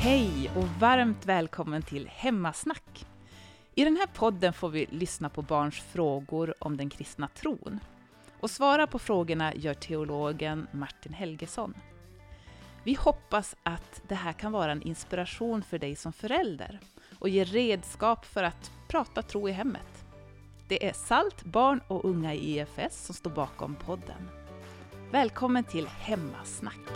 Hej och varmt välkommen till Hemmasnack. I den här podden får vi lyssna på barns frågor om den kristna tron. Och svara på frågorna gör teologen Martin Helgesson. Vi hoppas att det här kan vara en inspiration för dig som förälder och ge redskap för att prata tro i hemmet. Det är SALT, barn och unga i EFS som står bakom podden. Välkommen till Hemmasnack!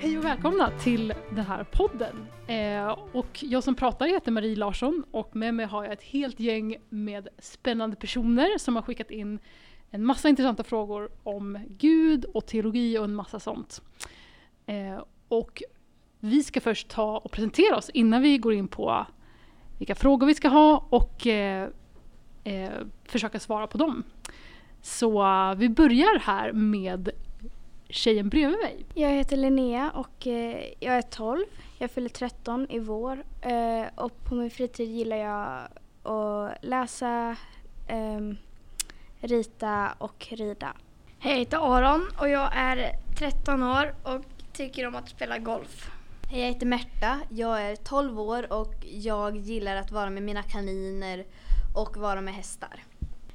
Hej och välkomna till den här podden. Eh, och jag som pratar heter Marie Larsson och med mig har jag ett helt gäng med spännande personer som har skickat in en massa intressanta frågor om Gud och teologi och en massa sånt. Eh, och vi ska först ta och presentera oss innan vi går in på vilka frågor vi ska ha och eh, eh försöka svara på dem. Så eh, vi börjar här med tjejen bredvid mig. Jag heter Linnea och eh, jag är 12. Jag fyller 13 i vår eh, och på min fritid gillar jag att läsa, eh, rita och rida. Hej, jag heter Aron och jag är 13 år och tycker om att spela golf. Hej, jag heter Märta. Jag är 12 år och jag gillar att vara med mina kaniner och vara med hästar.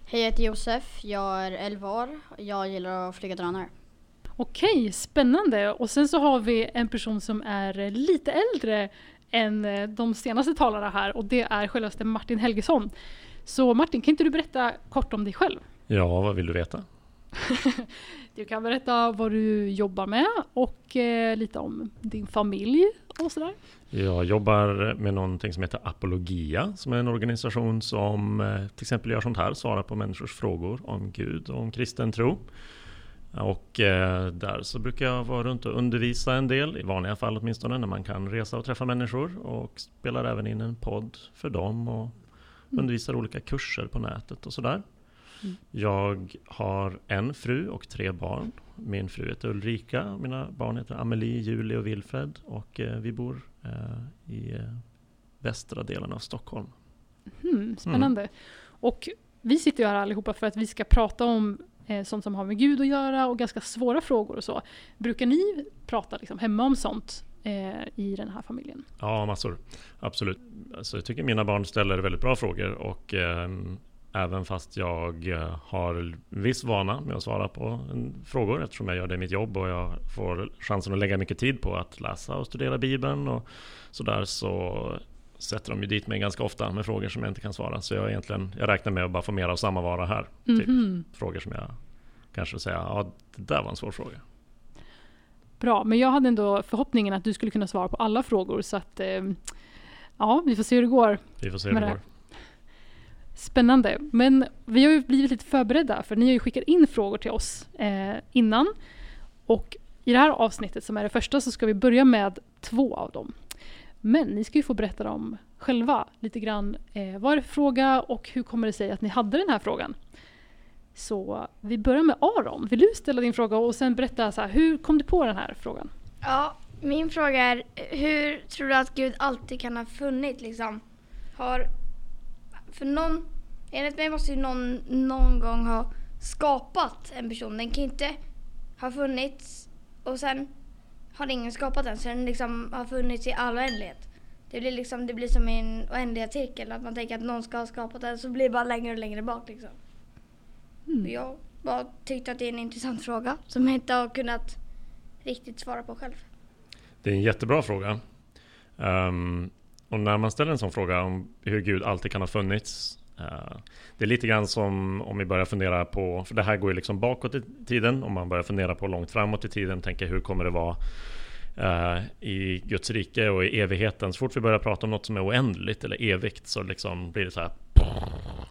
Hej, jag heter Josef. Jag är 11 år. Jag gillar att flyga drönare. Okej, spännande. Och sen så har vi en person som är lite äldre än eh, de senaste talarna här och det är självaste Martin Helgesson. Så Martin, kan inte du berätta kort om dig själv? Ja, vad vill du veta? du kan berätta vad du jobbar med och eh, lite om din familj och sådär. Jag jobbar med någonting som heter Apologia, som är en organisation som eh, till exempel gör sånt här, svarar på människors frågor om Gud och om kristen tro. Och eh, där så brukar jag vara runt och undervisa en del, i vanliga fall åtminstone, när man kan resa och träffa människor. Och spelar även in en podd för dem och mm. undervisar olika kurser på nätet och sådär. Mm. Jag har en fru och tre barn. Min fru heter Ulrika, mina barn heter Amelie, Julie och Wilfred. Och eh, vi bor eh, i eh, västra delen av Stockholm. Mm, spännande. Och vi sitter ju här allihopa för att vi ska prata om Eh, sånt som har med Gud att göra och ganska svåra frågor och så. Brukar ni prata liksom hemma om sånt eh, i den här familjen? Ja, massor. Absolut. Alltså, jag tycker mina barn ställer väldigt bra frågor och eh, Även fast jag eh, har viss vana med att svara på mm, frågor eftersom jag gör det i mitt jobb och jag får chansen att lägga mycket tid på att läsa och studera Bibeln och sådär så sätter de ju dit mig ganska ofta med frågor som jag inte kan svara. Så jag, egentligen, jag räknar med att bara få mer av samma vara här. Mm -hmm. Typ mhm. frågor som jag kanske säger, ja det där var en svår fråga. Bra, men jag hade ändå förhoppningen att du skulle kunna svara på alla frågor så att eh, ja, vi får se hur det går. Vi får se hur det, det går. Spännande. Men vi har ju blivit lite förberedda för ni har ju skickat in frågor till oss eh, innan. Och i det här avsnittet som är det första så ska vi börja med två av dem. Men ni ska ju få berätta dem själva lite grann. Eh, vad är det för fråga och hur kommer det sig att ni hade den här frågan? Så vi börjar med Aron. Vill du ställa din fråga och sen berätta så här, hur kom du på den här frågan? Ja, min fråga är hur tror du att Gud alltid kan ha funnits liksom? Har, för någon, enligt mig måste ju någon någon gång ha skapat en person. Den kan inte ha funnits och sen har ingen skapat den så den liksom har funnits i all oändlighet. Det blir, liksom, det blir som en oändliga cirkel, att man tänker att någon ska ha skapat den så blir det bara längre och längre bak. Liksom. Mm. Jag bara tyckte att det är en intressant fråga som jag inte har kunnat riktigt svara på själv. Det är en jättebra fråga. Um, och när man ställer en sån fråga om hur Gud alltid kan ha funnits. Eh, det är lite grann som om vi börjar fundera på, för det här går ju liksom bakåt i tiden. Om man börjar fundera på långt framåt i tiden, tänker hur kommer det vara eh, i Guds rike och i evigheten. Så fort vi börjar prata om något som är oändligt eller evigt så liksom blir det så här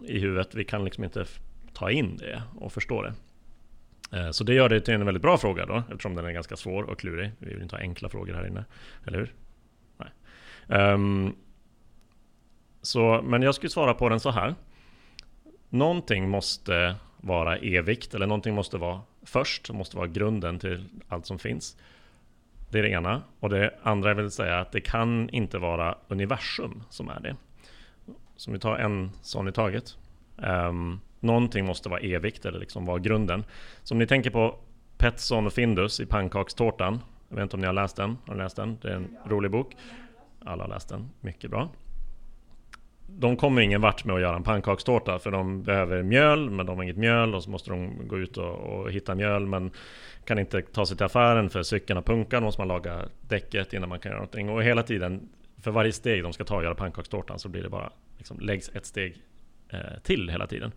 i huvudet. Vi kan liksom inte ta in det och förstå det. Eh, så det gör det till en väldigt bra fråga då, eftersom den är ganska svår och klurig. Vi vill inte ha enkla frågor här inne, eller hur? Nej. Ehm, så, men jag skulle svara på den så här. Någonting måste vara evigt, eller någonting måste vara först, måste vara grunden till allt som finns. Det är det ena. Och det andra jag vill säga att det kan inte vara universum som är det. Så om vi tar en sån i taget. Um, Någonting måste vara evigt eller liksom vara grunden. Så om ni tänker på Petson och Findus i Pannkakstårtan. Jag vet inte om ni har läst den? Har ni läst den? Det är en rolig bok. Alla har läst den, mycket bra. De kommer ingen vart med att göra en pannkakstårta för de behöver mjöl men de har inget mjöl och så måste de gå ut och, och hitta mjöl men kan inte ta sig till affären för cykeln har punkat. Då måste man laga däcket innan man kan göra någonting. Och hela tiden, för varje steg de ska ta och göra pannkakstårtan så blir det bara liksom, läggs ett steg eh, till hela tiden.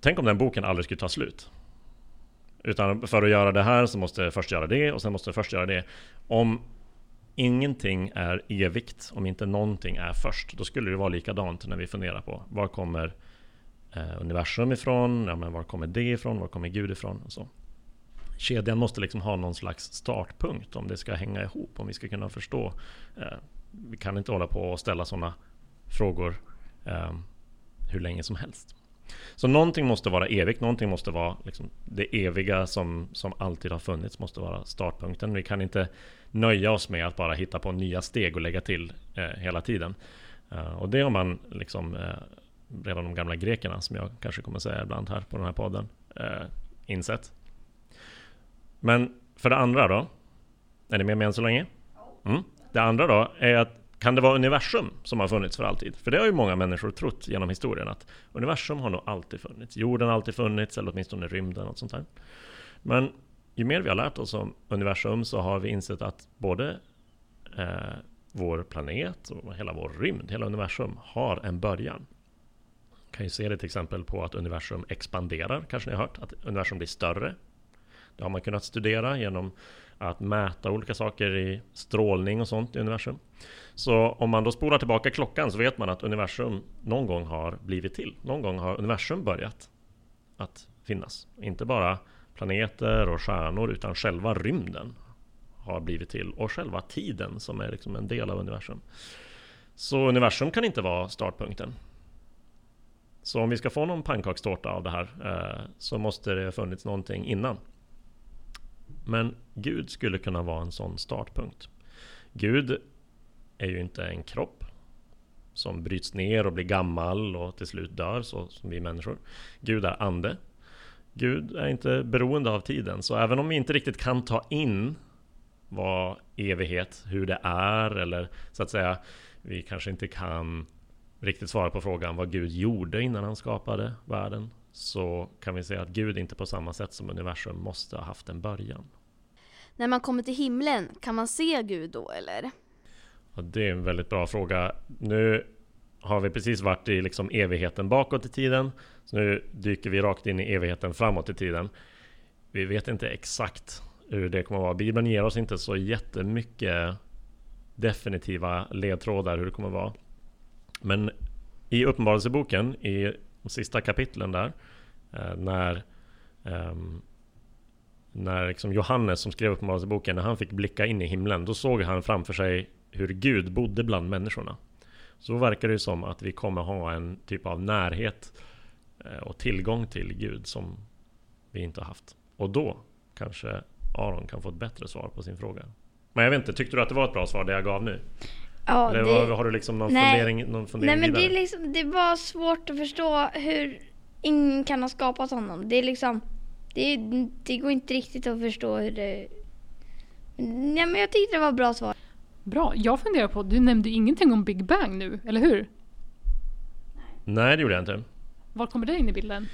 Tänk om den boken aldrig skulle ta slut. Utan för att göra det här så måste jag först göra det och sen måste jag först göra det. Om ingenting är evigt, om inte någonting är först, då skulle det vara likadant när vi funderar på var kommer eh, universum ifrån? Ja, men var kommer det ifrån? Var kommer Gud ifrån? Och så. Kedjan måste liksom ha någon slags startpunkt om det ska hänga ihop, om vi ska kunna förstå. Eh, vi kan inte hålla på och ställa sådana frågor eh, hur länge som helst. Så någonting måste vara evigt, någonting måste vara liksom det eviga som, som alltid har funnits, måste vara startpunkten. Vi kan inte nöja oss med att bara hitta på nya steg och lägga till eh, hela tiden. Uh, och det har man liksom eh, redan de gamla grekerna, som jag kanske kommer säga ibland här på den här podden, eh, insett. Men för det andra då? Är ni med mig än så länge? Mm. Det andra då är att kan det vara universum som har funnits för alltid? För det har ju många människor trott genom historien att universum har nog alltid funnits. Jorden har alltid funnits, eller åtminstone rymden och sånt där. Men ju mer vi har lärt oss om universum så har vi insett att både eh, vår planet och hela vår rymd, hela universum, har en början. kan ju se det till exempel på att universum expanderar, kanske ni har hört, att universum blir större. Det har man kunnat studera genom att mäta olika saker i strålning och sånt i universum. Så om man då spolar tillbaka klockan så vet man att universum någon gång har blivit till. Någon gång har universum börjat att finnas. Inte bara planeter och stjärnor utan själva rymden har blivit till och själva tiden som är liksom en del av universum. Så universum kan inte vara startpunkten. Så om vi ska få någon pannkakstårta av det här eh, så måste det ha funnits någonting innan. Men Gud skulle kunna vara en sån startpunkt. Gud är ju inte en kropp som bryts ner och blir gammal och till slut dör så som vi människor. Gud är ande. Gud är inte beroende av tiden, så även om vi inte riktigt kan ta in vad evighet, hur det är eller så att säga vi kanske inte kan riktigt svara på frågan vad Gud gjorde innan han skapade världen så kan vi säga att Gud inte på samma sätt som universum måste ha haft en början. När man kommer till himlen, kan man se Gud då eller? Ja, det är en väldigt bra fråga. Nu har vi precis varit i liksom evigheten bakåt i tiden. Så nu dyker vi rakt in i evigheten framåt i tiden. Vi vet inte exakt hur det kommer att vara. Bibeln ger oss inte så jättemycket definitiva ledtrådar hur det kommer att vara. Men i Uppenbarelseboken, i de sista kapitlen där, eh, när ehm, när liksom Johannes som skrev Uppenbarelseboken, när han fick blicka in i himlen, då såg han framför sig hur Gud bodde bland människorna. Så verkar det som att vi kommer ha en typ av närhet eh, och tillgång till Gud som vi inte har haft. Och då kanske Aron kan få ett bättre svar på sin fråga. Men jag vet inte, tyckte du att det var ett bra svar det jag gav nu? Ja, Eller det... har du liksom någon Nej. fundering, någon fundering Nej men det, är liksom, det var svårt att förstå hur ingen kan ha skapat honom. Det är liksom, det, det går inte riktigt att förstå hur det... Nej men jag tyckte det var ett bra svar. Bra. Jag funderar på, du nämnde ingenting om Big Bang nu, eller hur? Nej, det gjorde jag inte. Var kommer det in i bilden?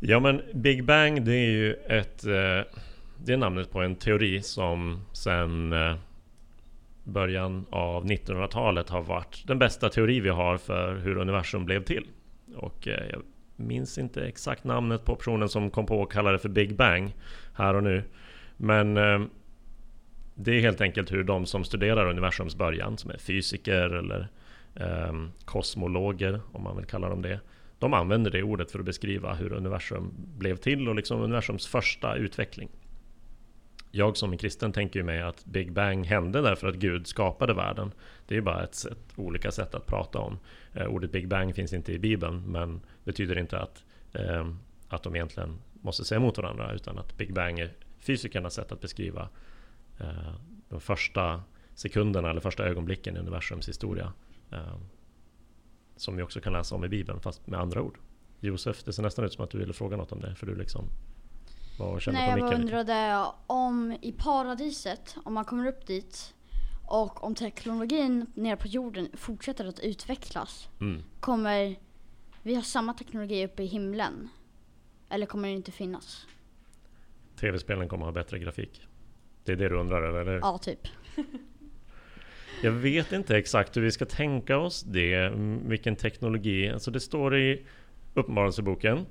Ja men Big Bang det är ju ett eh, Det är namnet på en teori som sen eh, Början av 1900-talet har varit den bästa teori vi har för hur universum blev till. Och eh, jag minns inte exakt namnet på personen som kom på att kalla det för Big Bang här och nu. Men eh, det är helt enkelt hur de som studerar universums början, som är fysiker eller ehm, kosmologer om man vill kalla dem det. De använder det ordet för att beskriva hur universum blev till och liksom universums första utveckling. Jag som är kristen tänker ju mig att Big Bang hände därför att Gud skapade världen. Det är ju bara ett sätt, olika sätt att prata om. Eh, ordet Big Bang finns inte i Bibeln men betyder inte att, eh, att de egentligen måste säga emot varandra utan att Big Bang är fysikernas sätt att beskriva eh, de första sekunderna eller första ögonblicken i universums historia. Eh, som vi också kan läsa om i Bibeln fast med andra ord. Josef, det ser nästan ut som att du ville fråga något om det för du liksom vad känner Nej, på jag bara undrade om i paradiset, om man kommer upp dit och om teknologin nere på jorden fortsätter att utvecklas, Mm. kommer vi ha samma teknologi uppe i himlen? Eller kommer det inte finnas? Tv-spelen kommer ha bättre grafik. Det är det du undrar eller? eller? Ja, typ. Jag vet inte exakt hur vi ska tänka oss det, vilken teknologi. Alltså det står i Uppenbarelseboken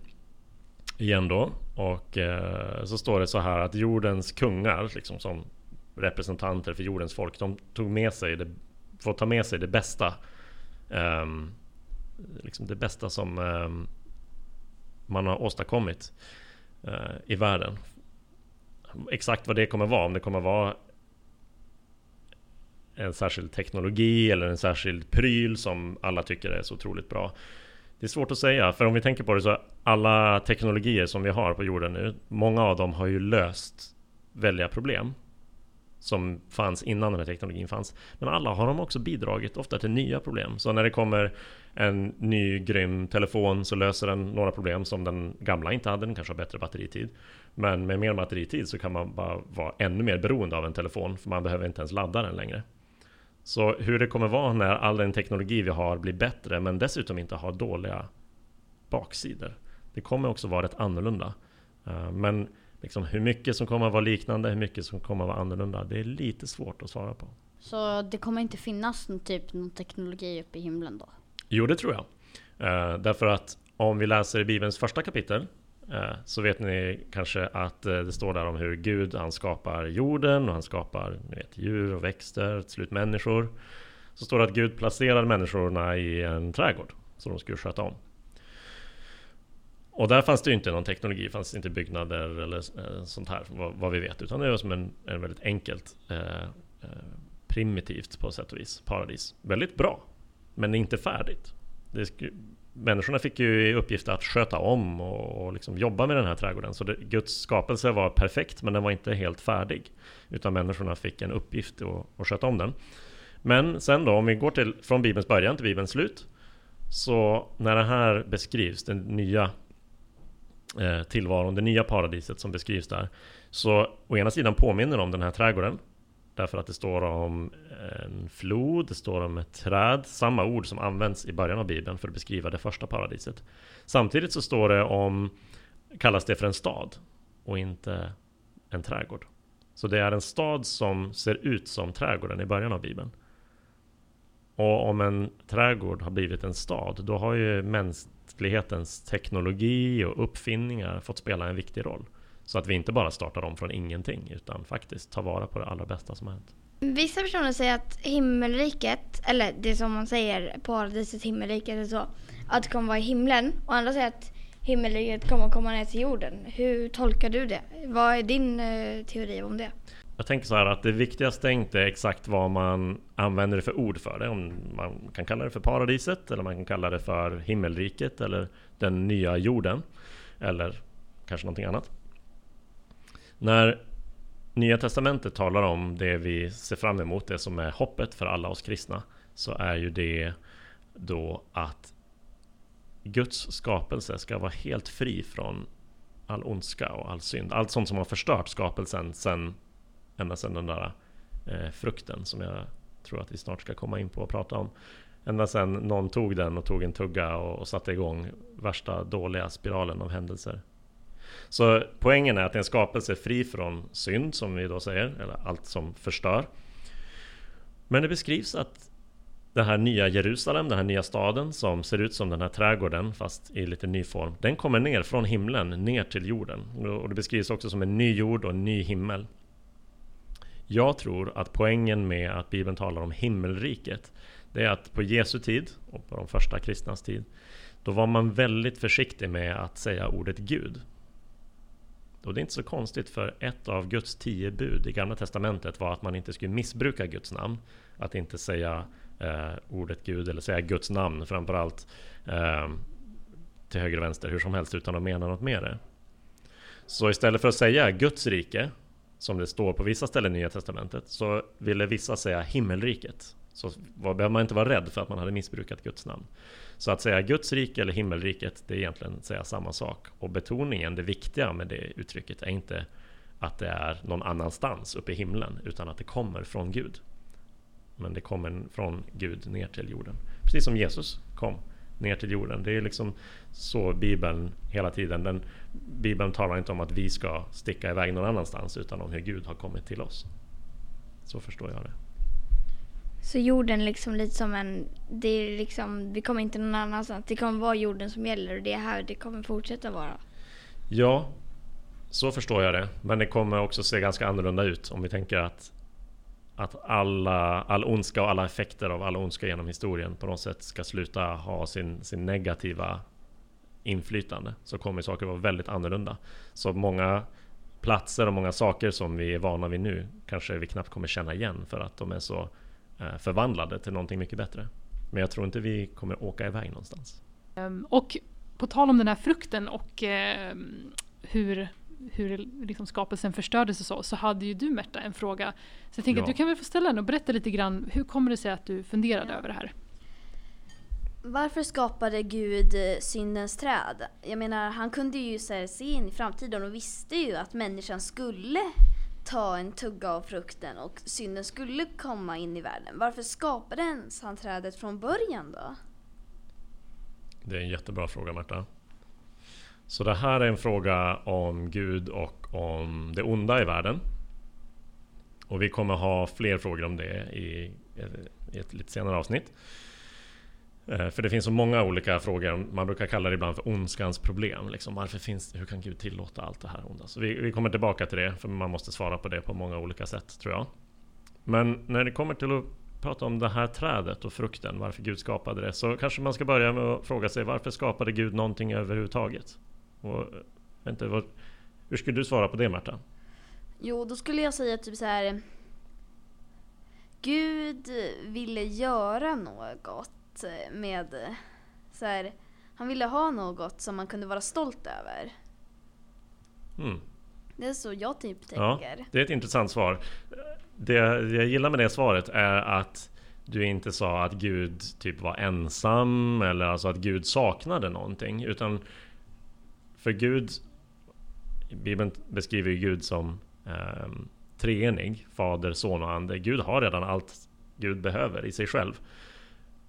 igen då och eh, så står det så här att jordens kungar, liksom som representanter för jordens folk, de tog med sig det, får ta med sig det bästa. Eh, liksom det bästa som eh, man har åstadkommit eh, i världen. Exakt vad det kommer vara, om det kommer vara en särskild teknologi eller en särskild pryl som alla tycker är så otroligt bra. Det är svårt att säga, för om vi tänker på det så alla teknologier som vi har på jorden nu, många av dem har ju löst väldiga problem som fanns innan den här teknologin fanns. Men alla har de också bidragit ofta till nya problem. Så när det kommer en ny grym telefon så löser den några problem som den gamla inte hade. Den kanske har bättre batteritid. Men med mer batteritid så kan man bara vara ännu mer beroende av en telefon för man behöver inte ens ladda den längre. Så hur det kommer vara när all den teknologi vi har blir bättre men dessutom inte har dåliga baksidor. Det kommer också vara rätt annorlunda. Eh, Men liksom hur mycket som kommer att vara liknande, hur mycket som kommer att vara annorlunda, det är lite svårt att svara på. Så det kommer inte finnas någon typ någon teknologi uppe i himlen då? Jo, det tror jag. Eh, därför att om vi läser i Bibelns första kapitel Eh, så vet ni kanske att eh, det står där om hur Gud han skapar jorden och han skapar ni vet, djur och växter, till slut människor. Så står det att Gud placerar människorna i en trädgård som de skulle sköta om. Och där fanns det ju inte någon teknologi, det fanns inte byggnader eller eh, sånt här vad, vad vi vet. Utan det var som en, en väldigt enkelt, eh, primitivt på sätt och vis, paradis. Väldigt bra, men inte färdigt. Det människorna fick ju i uppgift att sköta om och, och liksom jobba med den här trädgården. Så det, Guds skapelse var perfekt, men den var inte helt färdig. Utan människorna fick en uppgift att, att sköta om den. Men sen då, om vi går till, från Bibelns början till Bibelns slut. Så när det här beskrivs, den nya eh, tillvaron, det nya paradiset som beskrivs där. Så å ena sidan påminner om den här trädgården. Därför att det står om en flod, det står om ett träd. Samma ord som används i början av Bibeln för att beskriva det första paradiset. Samtidigt så står det om, kallas det för en stad och inte en trädgård. Så det är en stad som ser ut som trädgården i början av Bibeln. Och om en trädgård har blivit en stad, då har ju mänsklighetens teknologi och uppfinningar fått spela en viktig roll. Så att vi inte bara startar om från ingenting, utan faktiskt tar vara på det allra bästa som har hänt. Vissa personer säger att himmelriket, eller det som man säger, paradiset, himmelriket och så, att det kommer vara i himlen. Och andra säger att himmelriket kommer komma ner till jorden. Hur tolkar du det? Vad är din eh, teori om det? Jag tänker så här att det viktigaste är inte exakt vad man använder det för ord för det. Om man kan kalla det för paradiset, eller man kan kalla det för himmelriket, eller den nya jorden. Eller kanske någonting annat. När Nya Testamentet talar om det vi ser fram emot, det som är hoppet för alla oss kristna, så är ju det då att Guds skapelse ska vara helt fri från all ondska och all synd. Allt sånt som har förstört skapelsen sen, ända sedan den där eh, frukten som jag tror att vi snart ska komma in på och prata om. Ända sedan någon tog den och tog en tugga och, och satte igång värsta dåliga spiralen av händelser. Så poängen är att det är en skapelse fri från synd, som vi då säger, eller allt som förstör. Men det beskrivs att det här nya Jerusalem, den här nya staden som ser ut som den här trädgården fast i lite ny form. Den kommer ner från himlen ner till jorden. Och det beskrivs också som en ny jord och en ny himmel. Jag tror att poängen med att Bibeln talar om himmelriket det är att på Jesu tid och på de första kristnas tid då var man väldigt försiktig med att säga ordet Gud. Och det är inte så konstigt för ett av Guds tio bud i Gamla Testamentet var att man inte skulle missbruka Guds namn. Att inte säga eh, ordet Gud eller säga Guds namn framförallt eh, till höger och vänster hur som helst utan att mena något med det. Så istället för att säga Guds rike som det står på vissa ställen i Nya Testamentet så ville vissa säga himmelriket. Så vad behöver man inte vara rädd för att man hade missbrukat Guds namn. Så att säga Guds rike eller himmelriket, det är egentligen att säga samma sak. Och betoningen, det viktiga med det uttrycket är inte att det är någon annanstans uppe i himlen, utan att det kommer från Gud. Men det kommer från Gud ner till jorden. Precis som Jesus kom ner till jorden. Det är liksom så Bibeln hela tiden. Den, Bibeln talar inte om att vi ska sticka iväg någon annanstans utan om hur Gud har kommit till oss. Så förstår jag det. Så jorden liksom lite som en, det är liksom, vi kommer inte någon annanstans. Det kommer vara jorden som gäller och det är här det kommer fortsätta vara. Ja, så förstår jag det. Men det kommer också se ganska annorlunda ut om vi tänker att att alla, all ondska och alla effekter av all ondska genom historien på något sätt ska sluta ha sin, sin negativa inflytande så kommer saker vara väldigt annorlunda. Så många platser och många saker som vi är vana vid nu kanske vi knappt kommer känna igen för att de är så förvandlade till någonting mycket bättre. Men jag tror inte vi kommer åka iväg någonstans. Um, och på tal om den här frukten och uh, hur hur liksom skapelsen förstördes och så, så hade ju du Märta en fråga. Så jag tänker ja. att du kan väl få ställa den och berätta lite grann, hur kommer det sig att du funderade ja. över det här? Varför skapade Gud eh, syndens träd? Jag menar, han kunde ju se in i framtiden och visste ju att människan skulle ta en tugga av frukten och synden skulle komma in i världen. Varför skapade ens han trädet från början då? Det är en jättebra fråga Märta. Så det här är en fråga om Gud och om det onda i världen. Och vi kommer ha fler frågor om det i ett lite senare avsnitt. Eh, för det finns så många olika frågor. Man brukar kalla det ibland för ondskans problem. Liksom, varför finns, hur kan Gud tillåta allt det här onda? Så vi, vi kommer tillbaka till det, för man måste svara på det på många olika sätt, tror jag. Men när det kommer till att prata om det här trädet och frukten, varför Gud skapade det, så kanske man ska börja med att fråga sig varför skapade Gud någonting överhuvudtaget? Och, inte, vad, hur skulle du svara på det Märta? Jo, då skulle jag säga typ så här. Gud ville göra något med så här, Han ville ha något som man kunde vara stolt över. Mm. Det är så jag typ tänker. Ja, det är ett intressant svar. Det jag gillar med det svaret är att du inte sa att Gud typ var ensam eller alltså att Gud saknade någonting. Utan för Gud, Bibeln beskriver ju Gud som eh, treenig, Fader, Son och Ande. Gud har redan allt Gud behöver i sig själv.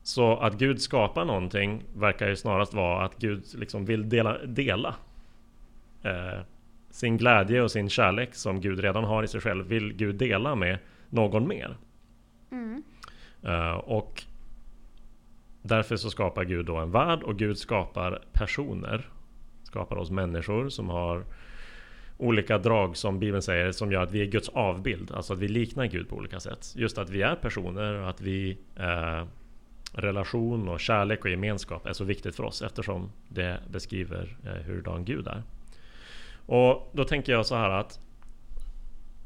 Så att Gud skapar någonting verkar ju snarast vara att Gud liksom vill dela, dela eh, sin glädje och sin kärlek som Gud redan har i sig själv vill Gud dela med någon mer. Mm. Uh, och därför så skapar Gud då en värld och Gud skapar personer skapar oss människor som har olika drag som Bibeln säger som gör att vi är Guds avbild. Alltså att vi liknar Gud på olika sätt. Just att vi är personer och att vi eh, relation och kärlek och gemenskap är så viktigt för oss eftersom det beskriver eh, hurdan Gud är. Och då tänker jag så här att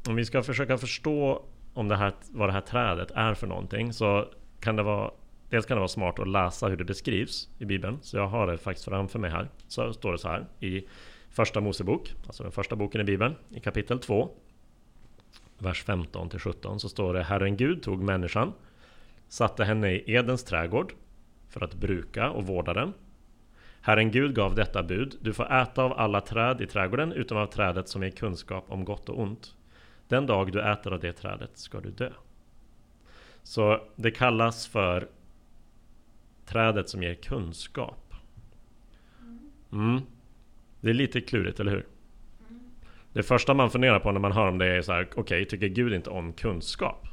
om vi ska försöka förstå om det här, vad det här trädet är för någonting så kan det vara Dels kan det vara smart att läsa hur det beskrivs i Bibeln. Så jag har det faktiskt framför mig här. Så står det så här i Första Mosebok, alltså den första boken i Bibeln, i kapitel 2. Vers 15 till 17 så står det Herren Gud tog människan, satte henne i Edens trädgård för att bruka och vårda den. Herren Gud gav detta bud, du får äta av alla träd i trädgården utom av trädet som ger kunskap om gott och ont. Den dag du äter av det trädet ska du dö. Så det kallas för trädet som ger kunskap. Mm. Det är lite klurigt, eller hur? Det första man funderar på när man hör om det är så här, okej, okay, tycker Gud inte om kunskap?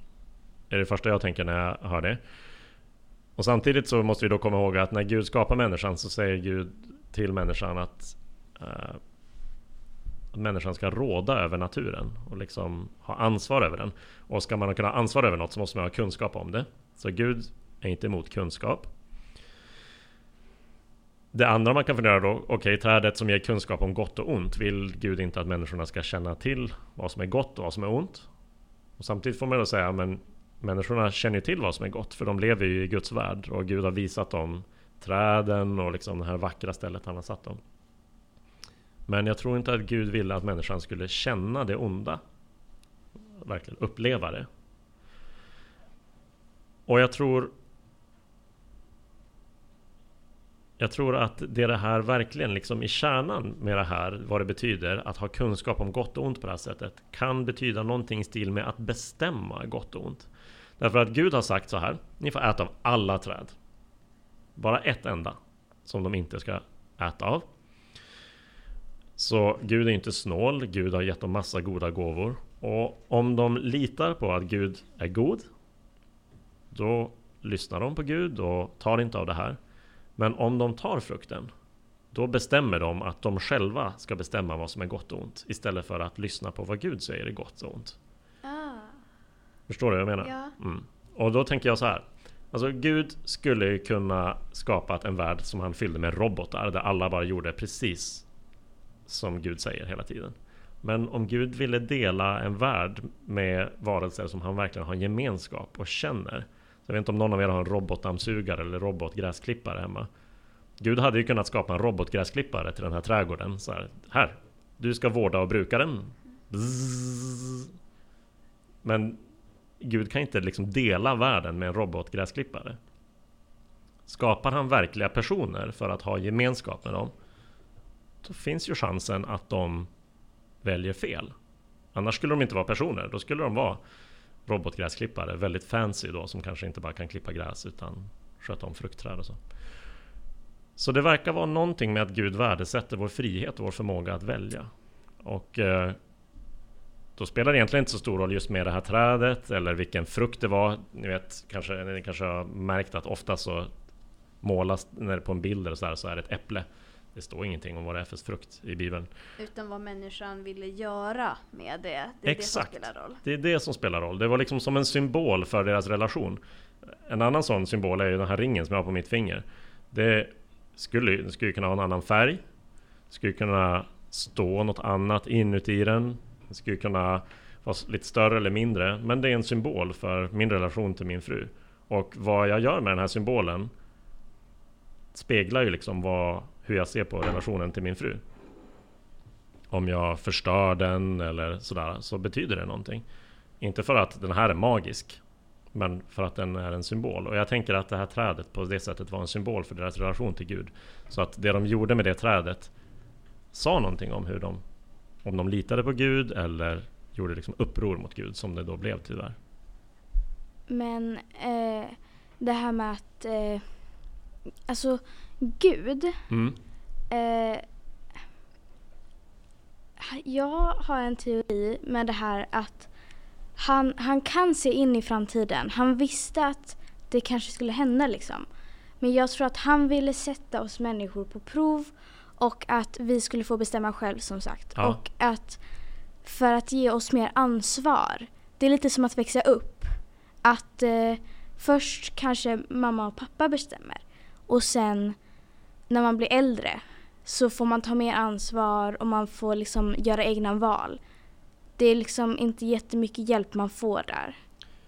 Är det första jag tänker när jag hör det. Och samtidigt så måste vi då komma ihåg att när Gud skapar människan så säger Gud till människan att, uh, att människan ska råda över naturen och liksom ha ansvar över den. Och ska man kunna ha ansvar över något så måste man ha kunskap om det. Så Gud är inte emot kunskap. Det andra man kan fundera då, okej, okay, trädet som ger kunskap om gott och ont. Vill Gud inte att människorna ska känna till vad som är gott och vad som är ont? Och samtidigt får man då säga, men människorna känner ju till vad som är gott, för de lever ju i Guds värld och Gud har visat dem träden och liksom det här vackra stället han har satt dem. Men jag tror inte att Gud ville att människan skulle känna det onda. Verkligen uppleva det. Och jag tror Jag tror att det är det här verkligen liksom i kärnan med det här, vad det betyder att ha kunskap om gott och ont på det här sättet, kan betyda någonting i stil med att bestämma gott och ont. Därför att Gud har sagt så här, ni får äta av alla träd. Bara ett enda som de inte ska äta av. Så Gud är inte snål, Gud har gett dem massa goda gåvor. Och om de litar på att Gud är god, då lyssnar de på Gud och tar inte av det här. Men om de tar frukten, då bestämmer de att de själva ska bestämma vad som är gott och ont istället för att lyssna på vad Gud säger är gott och ont. Ah, Förstår du vad jag menar? ja. Mm. Och då tänker jag så här. Alltså Gud skulle ju kunna skapat en värld som han fyllde med robotar där alla bara gjorde precis som Gud säger hela tiden. Men om Gud ville dela en värld med varelser som han verkligen har gemenskap och känner. Jag vet inte om någon av er har en robotdammsugare eller robotgräsklippare hemma. Gud hade ju kunnat skapa en robotgräsklippare till den här trädgården. Så här, här du ska vårda och bruka den. Bzzz. Men Gud kan inte liksom dela världen med en robotgräsklippare. Skapar han verkliga personer för att ha gemenskap med dem, då finns ju chansen att de väljer fel. Annars skulle de inte vara personer, då skulle de vara robotgräsklippare, väldigt fancy då, som kanske inte bara kan klippa gräs utan sköta om fruktträd och så. Så det verkar vara någonting med att Gud värdesätter vår frihet och vår förmåga att välja. Och eh, då spelar det egentligen inte så stor roll just med det här trädet eller vilken frukt det var. Ni vet, kanske, ni kanske har märkt att ofta så målas när det på en bild eller så, här, så är det ett äpple. Det står ingenting om vad det är för frukt i Bibeln. Utan vad människan ville göra med det. Det är Exakt. det som spelar roll. Det är det som spelar roll. Det var liksom som en symbol för deras relation. En annan sån symbol är ju den här ringen som jag har på mitt finger. Det skulle, det skulle kunna ha en annan färg. Det skulle kunna stå något annat inuti den. Det skulle kunna vara lite större eller mindre. Men det är en symbol för min relation till min fru. Och vad jag gör med den här symbolen speglar ju liksom vad, hur jag ser på relationen till min fru. Om jag förstör den eller sådär så betyder det någonting. Inte för att den här är magisk. Men för att den är en symbol. Och jag tänker att det här trädet på det sättet var en symbol för deras relation till Gud. Så att det de gjorde med det trädet sa någonting om hur de om de litade på Gud eller gjorde liksom uppror mot Gud som det då blev tyvärr. Men eh, det här med att, eh, alltså Gud, Mm. eh, jag har en teori med det här att han, han kan se in i framtiden. Han visste att det kanske skulle hända liksom. Men jag tror att han ville sätta oss människor på prov och att vi skulle få bestämma själv som sagt. Ja. Och att för att ge oss mer ansvar. Det är lite som att växa upp. Att eh, först kanske mamma och pappa bestämmer och sen när man blir äldre så får man ta mer ansvar och man får liksom göra egna val. Det är liksom inte jättemycket hjälp man får där.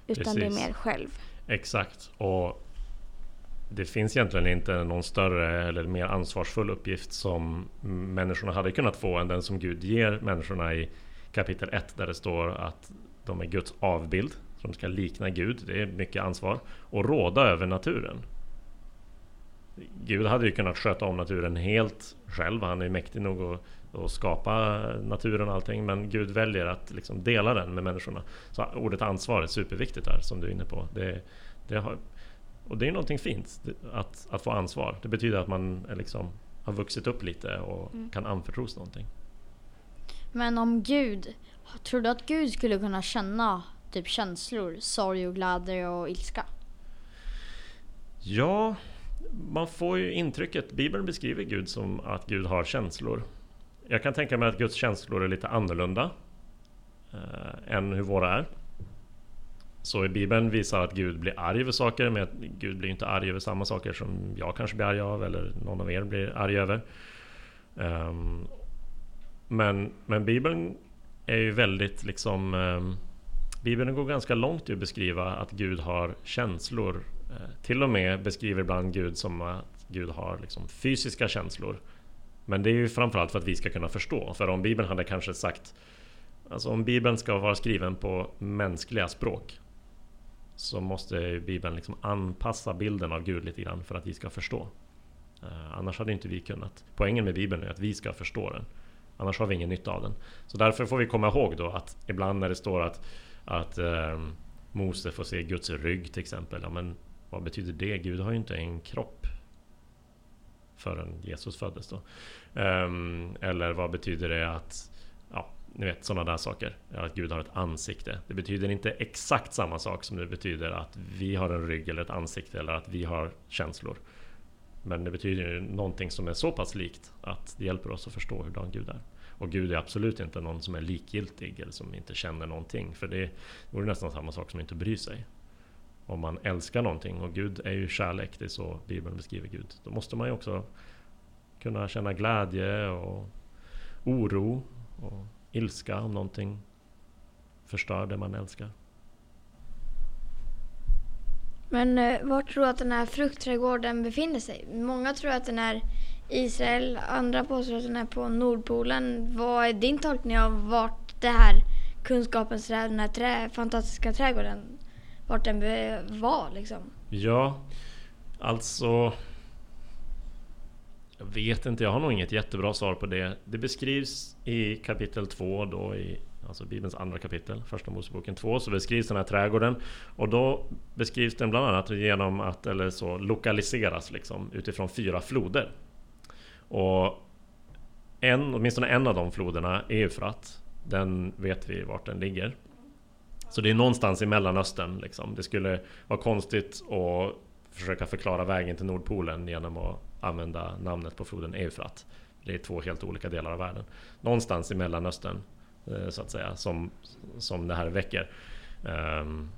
Utan det är Precis. mer själv. Exakt. Och det finns egentligen inte någon större eller mer ansvarsfull uppgift som människorna hade kunnat få än den som Gud ger människorna i kapitel 1 där det står att de är Guds avbild. De ska likna Gud. Det är mycket ansvar. Och råda över naturen. Gud hade ju kunnat sköta om naturen helt själv. Han är ju mäktig nog att, att skapa naturen och allting. Men Gud väljer att liksom dela den med människorna. Så ordet ansvar är superviktigt där som du är inne på. Det, det har, och det är någonting fint att, att få ansvar. Det betyder att man är liksom, har vuxit upp lite och Mm. kan anförtros någonting. Men om Gud, tror du att Gud skulle kunna känna typ känslor, sorg och glädje och ilska? Ja, man får ju intrycket, Bibeln beskriver Gud som att Gud har känslor. Jag kan tänka mig att Guds känslor är lite annorlunda eh, än hur våra är. Så i Bibeln visar att Gud blir arg över saker, men att Gud blir inte arg över samma saker som jag kanske blir arg av eller någon av er blir arg över. Um, men, men Bibeln är ju väldigt liksom Um, Bibeln går ganska långt i att beskriva att Gud har känslor. Eh, till och med beskriver ibland Gud som att Gud har liksom fysiska känslor. Men det är ju framförallt för att vi ska kunna förstå. För om Bibeln hade kanske sagt Alltså om Bibeln ska vara skriven på mänskliga språk så måste Bibeln liksom anpassa bilden av Gud lite grann för att vi ska förstå. Eh, annars hade inte vi kunnat. Poängen med Bibeln är att vi ska förstå den. Annars har vi ingen nytta av den. Så därför får vi komma ihåg då att ibland när det står att, att eh, Mose får se Guds rygg till exempel. Ja, men vad betyder det? Gud har ju inte en kropp förrän Jesus föddes då. Um, eller vad betyder det att, ja, ni vet sådana där saker. Att Gud har ett ansikte. Det betyder inte exakt samma sak som det betyder att vi har en rygg eller ett ansikte eller att vi har känslor. Men det betyder ju någonting som är så pass likt att det hjälper oss att förstå hur Gud är. Och Gud är absolut inte någon som är likgiltig eller som inte känner någonting. För det vore nästan samma sak som att inte bry sig. Om man älskar någonting och Gud är ju kärlek, det är så Bibeln beskriver Gud. Då måste man ju också kunna känna glädje och oro och ilska om någonting förstör det man älskar. Men eh, var tror du att den här fruktträdgården befinner sig? Många tror att den är Israel, andra påstår att den är på Nordpolen. Vad är din tolkning av vart det här kunskapens träd, den här trä, fantastiska trädgården, vart den var liksom? Ja, alltså... Jag vet inte, jag har nog inget jättebra svar på det. Det beskrivs i kapitel 2 då i alltså Bibelns andra kapitel, Första Moseboken 2, så beskrivs den här trädgården. Och då beskrivs den bland annat genom att, eller så, lokaliseras liksom utifrån fyra floder. Och en, åtminstone en av de floderna är Eufrat. Den vet vi vart den ligger. Så det är någonstans i Mellanöstern liksom. Det skulle vara konstigt att försöka förklara vägen till Nordpolen genom att använda namnet på floden Eufrat. Det är två helt olika delar av världen. Någonstans i Mellanöstern eh, så att säga, som, som det här väcker. Ehm,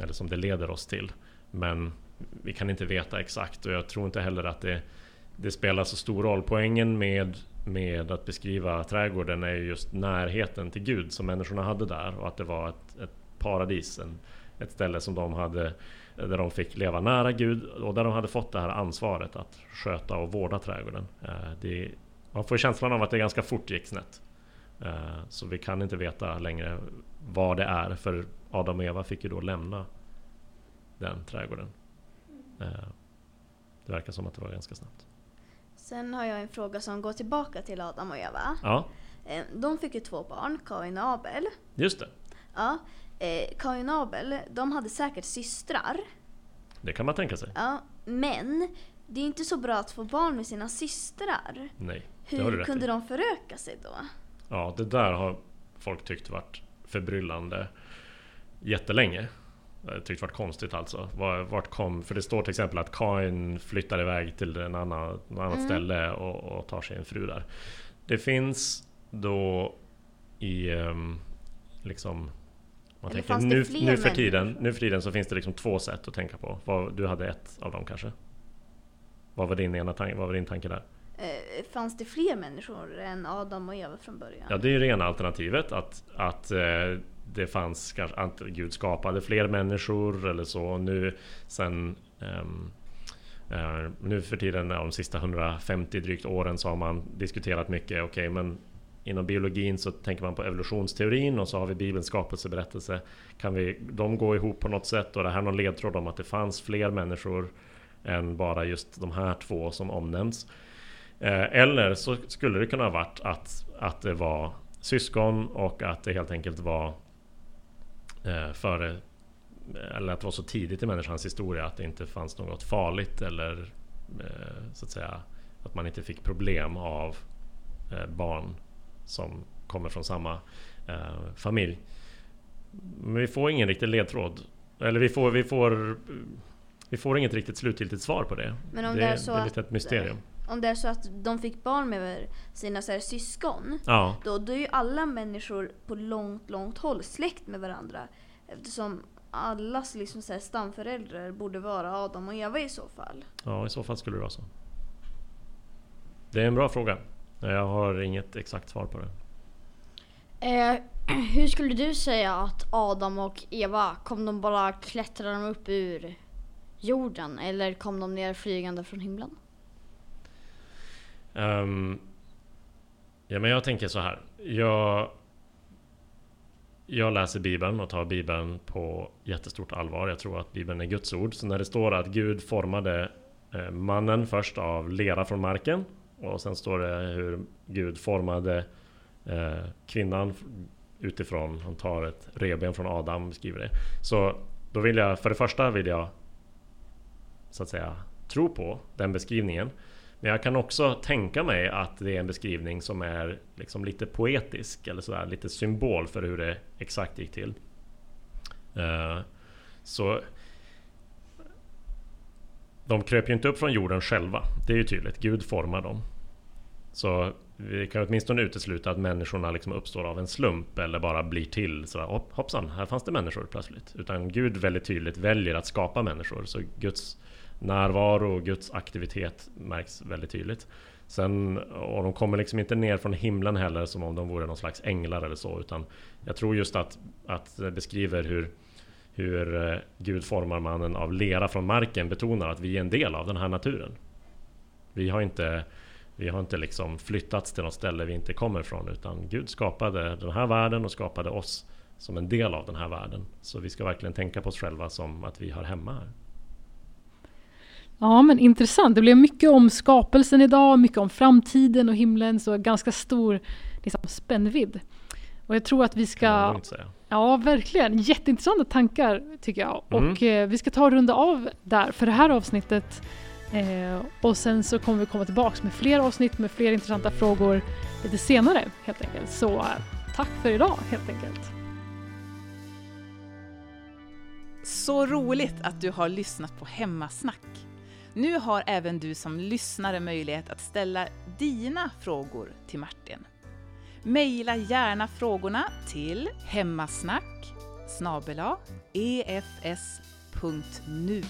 eller som det leder oss till. Men vi kan inte veta exakt och jag tror inte heller att det, det spelar så stor roll. Poängen med, med att beskriva trädgården är just närheten till Gud som människorna hade där och att det var ett paradis, en, ett ställe som de hade där de fick leva nära Gud och där de hade fått det här ansvaret att sköta och vårda trädgården. Eh, det, man får känslan av att det ganska fort gick snett. Eh, så vi kan inte veta längre vad det är för Adam och Eva fick ju då lämna den trädgården. Eh, det verkar som att det var ganska snabbt. Sen har jag en fråga som går tillbaka till Adam och Eva. Ja. De fick ju två barn, Kain och Abel. Just det. Ja. Kain och Abel, de hade säkert systrar. Det kan man tänka sig. Ja, men det är inte så bra att få barn med sina systrar. Nej, det Hur har du rätt kunde i. de föröka sig då? Ja, det där har folk tyckt varit förbryllande jättelänge. Jag tyckt varit konstigt alltså. Vart kom... För det står till exempel att Kain flyttar iväg till en annan, en annat mm. ställe och, och, tar sig en fru där. Det finns då i um, liksom... Man tänker, nu, nu, för tiden, nu för tiden så finns det liksom två sätt att tänka på. Du hade ett av dem kanske? Vad var din, ena tanke, vad var din tanke där? eh, fanns det fler människor än Adam och Eva från början? Ja, det är ju rena alternativet. Att, att eh, det fanns kanske att Gud skapade fler människor eller så. Nu sen um, uh, nu för tiden, de sista 150 drygt åren, så har man diskuterat mycket. Okej, okay, men inom biologin så tänker man på evolutionsteorin och så har vi Bibelns skapelseberättelse. Kan vi, de gå ihop på något sätt? Och det här är någon ledtråd om att det fanns fler människor än bara just de här två som omnämns. Eh, eller så skulle det kunna ha varit att, att det var syskon och att det helt enkelt var eh, före eller att det var så tidigt i människans historia att det inte fanns något farligt eller eh, så att säga att man inte fick problem av barn som kommer från samma familj. Men vi får ingen riktig ledtråd. Eller vi får, vi får, vi får inget riktigt slutgiltigt svar på det. Men om det, det är, så det är lite ett mysterium om det är så att de fick barn med sina så här, syskon, ja. då, då är ju alla människor på långt, långt håll släkt med varandra. Eftersom allas liksom, så här, stamföräldrar borde vara Adam och Eva i så fall. Ja, i så fall skulle det vara så. Det är en bra fråga. Jag har inget exakt svar på det. Eh, hur skulle du säga att Adam och Eva, kom de bara klättra de upp ur jorden eller kom de ner flygande från himlen? Um, ja, men jag tänker så här. Jag, jag läser Bibeln och tar Bibeln på jättestort allvar. Jag tror att Bibeln är Guds ord. Så när det står att Gud formade eh, mannen först av lera från marken och sen står det hur Gud formade eh, kvinnan utifrån, han tar ett reben från Adam och beskriver det. Så då vill jag, för det första vill jag så att säga tro på den beskrivningen. Men jag kan också tänka mig att det är en beskrivning som är liksom lite poetisk eller sådär, lite symbol för hur det exakt gick till. Eh, så de kröp ju inte upp från jorden själva. Det är ju tydligt. Gud formar dem. Så vi kan åtminstone utesluta att människorna liksom uppstår av en slump eller bara blir till sådär hopp, hoppsan, här fanns det människor plötsligt. Utan Gud väldigt tydligt väljer att skapa människor. Så Guds närvaro och Guds aktivitet märks väldigt tydligt. Sen, och de kommer liksom inte ner från himlen heller som om de vore någon slags änglar eller så. Utan jag tror just att, att det beskriver hur, hur eh, Gud formar mannen av lera från marken betonar att vi är en del av den här naturen. Vi har inte vi har inte liksom flyttats till något ställe vi inte kommer ifrån utan Gud skapade den här världen och skapade oss som en del av den här världen. Så vi ska verkligen tänka på oss själva som att vi har hemma här. Ja men intressant, det blev mycket om skapelsen idag, mycket om framtiden och himlen, så ganska stor liksom, spännvidd. Och jag tror att vi ska... Ja verkligen, jätteintressanta tankar tycker jag. Mm. Och eh, vi ska ta och runda av där för det här avsnittet Eh, och sen så kommer vi komma tillbaks med fler avsnitt med fler intressanta frågor lite senare helt enkelt. Så eh, tack för idag helt enkelt. Så roligt att du har lyssnat på Hemmasnack. Nu har även du som lyssnare möjlighet att ställa dina frågor till Martin. Maila gärna frågorna till hemmasnack efs.nu